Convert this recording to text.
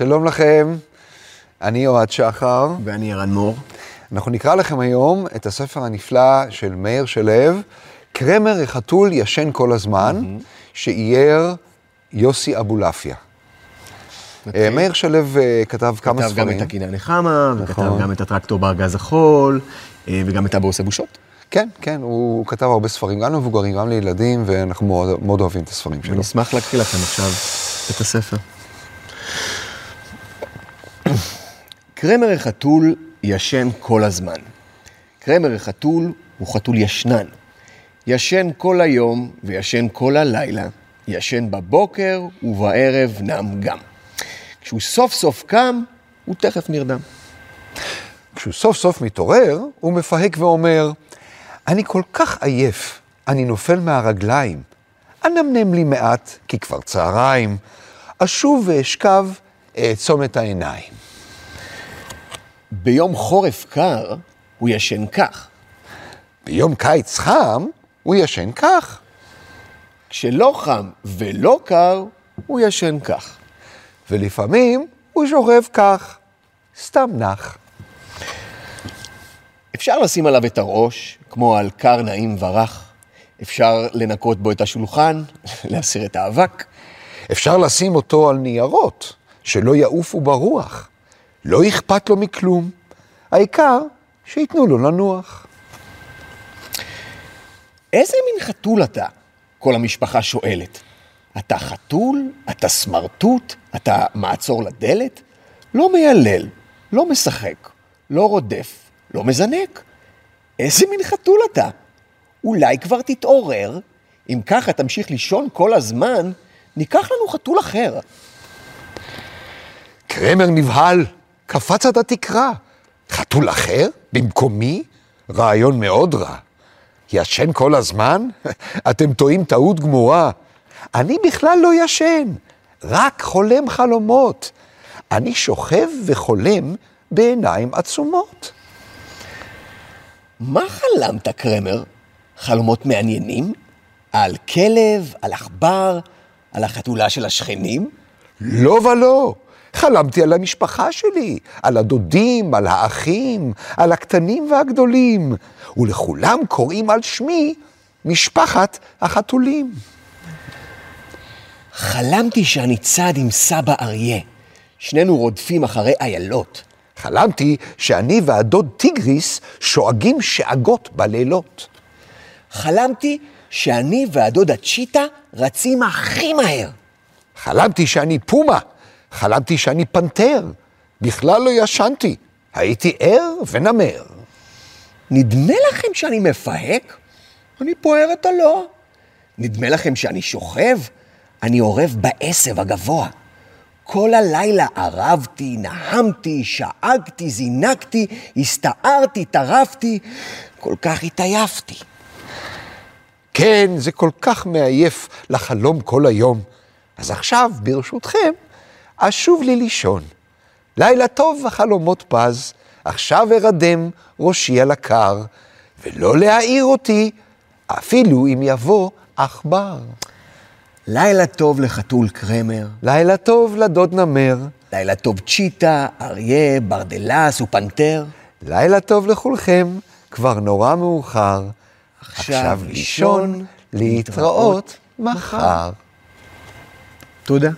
שלום לכם, אני אוהד שחר. ואני ערן מור. אנחנו נקרא לכם היום את הספר הנפלא של מאיר שלו, קרמר החתול ישן כל הזמן, mm-hmm. שאייר יוסי אבולעפיה. אה, מאיר שלו אה, כתב כמה ספרים. כתב גם את הקינה נחמה, וכתב נכון. גם את הטרקטור בארגז החול, אה, וגם את אבו עושה בושות. כן, כן, הוא כתב הרבה ספרים, גם למבוגרים, גם לילדים, ואנחנו מאוד, מאוד אוהבים את הספרים שלו. אני אשמח להקריא לכם עכשיו את הספר. קרמר החתול ישן כל הזמן. קרמר החתול הוא חתול ישנן. ישן כל היום וישן כל הלילה, ישן בבוקר ובערב נם גם. כשהוא סוף סוף קם, הוא תכף נרדם. כשהוא סוף סוף מתעורר, הוא מפהק ואומר, אני כל כך עייף, אני נופל מהרגליים. אנמנם לי מעט, כי כבר צהריים. אשוב ואשכב, אעצום את העיניים. ביום חורף קר, הוא ישן כך. ביום קיץ חם, הוא ישן כך. כשלא חם ולא קר, הוא ישן כך. ולפעמים הוא שוכב כך, סתם נח. אפשר לשים עליו את הראש, כמו על קר נעים ורח. אפשר לנקות בו את השולחן, להסיר את האבק. אפשר לשים אותו על ניירות, שלא יעופו ברוח. לא אכפת לו מכלום. העיקר שייתנו לו לנוח. איזה מין חתול אתה? כל המשפחה שואלת. אתה חתול? אתה סמרטוט? אתה מעצור לדלת? לא מיילל, לא משחק, לא רודף, לא מזנק. איזה מין חתול אתה? אולי כבר תתעורר? אם ככה תמשיך לישון כל הזמן, ניקח לנו חתול אחר. קרמר נבהל, קפץ עד התקרה. חתול אחר? במקומי? רעיון מאוד רע. ישן כל הזמן? אתם טועים טעות גמורה. אני בכלל לא ישן, רק חולם חלומות. אני שוכב וחולם בעיניים עצומות. מה חלמת, קרמר? חלומות מעניינים? על כלב, על עכבר, על החתולה של השכנים? לא ולא. חלמתי על המשפחה שלי, על הדודים, על האחים, על הקטנים והגדולים, ולכולם קוראים על שמי משפחת החתולים. חלמתי שאני צד עם סבא אריה. שנינו רודפים אחרי איילות. חלמתי שאני והדוד טיגריס שואגים שאגות בלילות. חלמתי שאני והדוד הצ'יטה רצים הכי מהר. חלמתי שאני פומה, חלמתי שאני פנתר. בכלל לא ישנתי, הייתי ער ונמר. נדמה לכם שאני מפהק? אני פוער את הלא. נדמה לכם שאני שוכב? אני עורב בעשב הגבוה. כל הלילה ערבתי, נהמתי, שאגתי, זינקתי, הסתערתי, טרפתי, כל כך התעייפתי. כן, זה כל כך מעייף לחלום כל היום. אז עכשיו, ברשותכם, אשוב לי לישון. לילה טוב וחלומות פז, עכשיו ארדם ראשי על הקר, ולא להעיר אותי, אפילו אם יבוא עכבר. לילה טוב לחתול קרמר. לילה טוב לדוד נמר. לילה טוב צ'יטה, אריה, ברדלס ופנתר. לילה טוב לכולכם, כבר נורא מאוחר. עכשיו לישון, להתראות מחר. תודה.